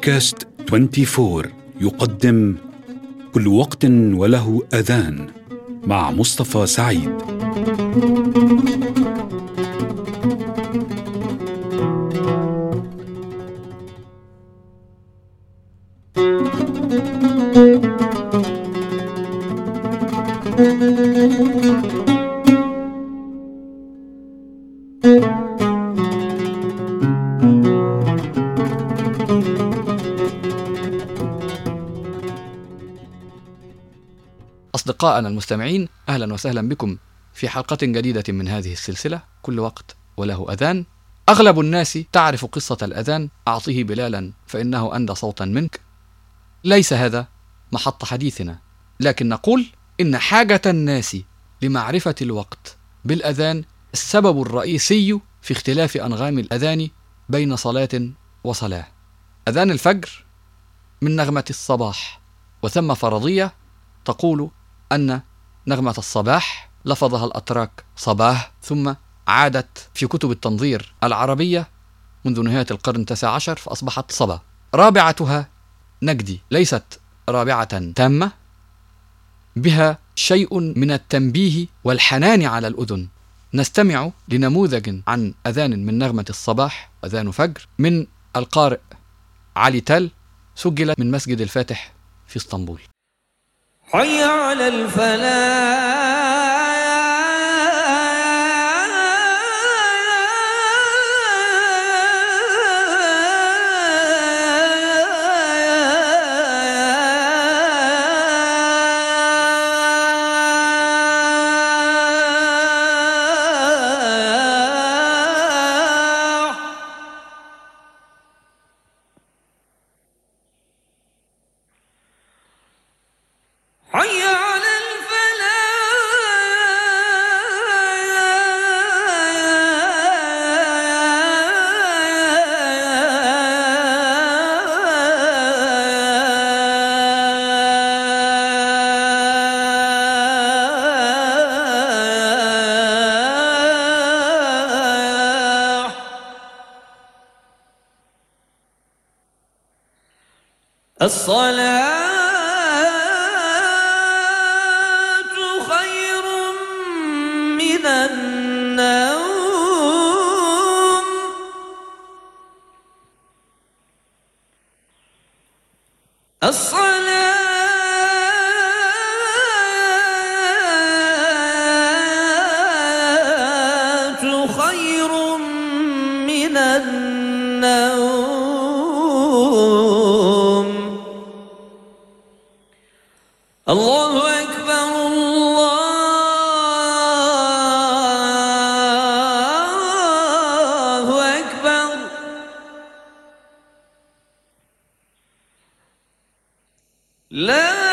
بودكاست 24 يقدم كل وقت وله أذان مع مصطفى سعيد. أصدقائنا المستمعين أهلا وسهلا بكم في حلقة جديدة من هذه السلسلة كل وقت وله أذان. أغلب الناس تعرف قصة الأذان أعطه بلالا فإنه أندى صوتا منك. ليس هذا محط حديثنا لكن نقول إن حاجة الناس لمعرفة الوقت بالأذان السبب الرئيسي في اختلاف أنغام الأذان بين صلاة وصلاة. أذان الفجر من نغمة الصباح وثم فرضية تقول أن نغمة الصباح لفظها الأتراك صباح ثم عادت في كتب التنظير العربية منذ نهاية القرن التاسع عشر فأصبحت صبا. رابعتها نجدي ليست رابعة تامة بها شيء من التنبيه والحنان على الأذن. نستمع لنموذج عن أذان من نغمة الصباح أذان فجر من القارئ علي تل سجل من مسجد الفاتح في إسطنبول. حي على الفلاح. الصلاة خير من النوم. الصلاة خير من النوم. لا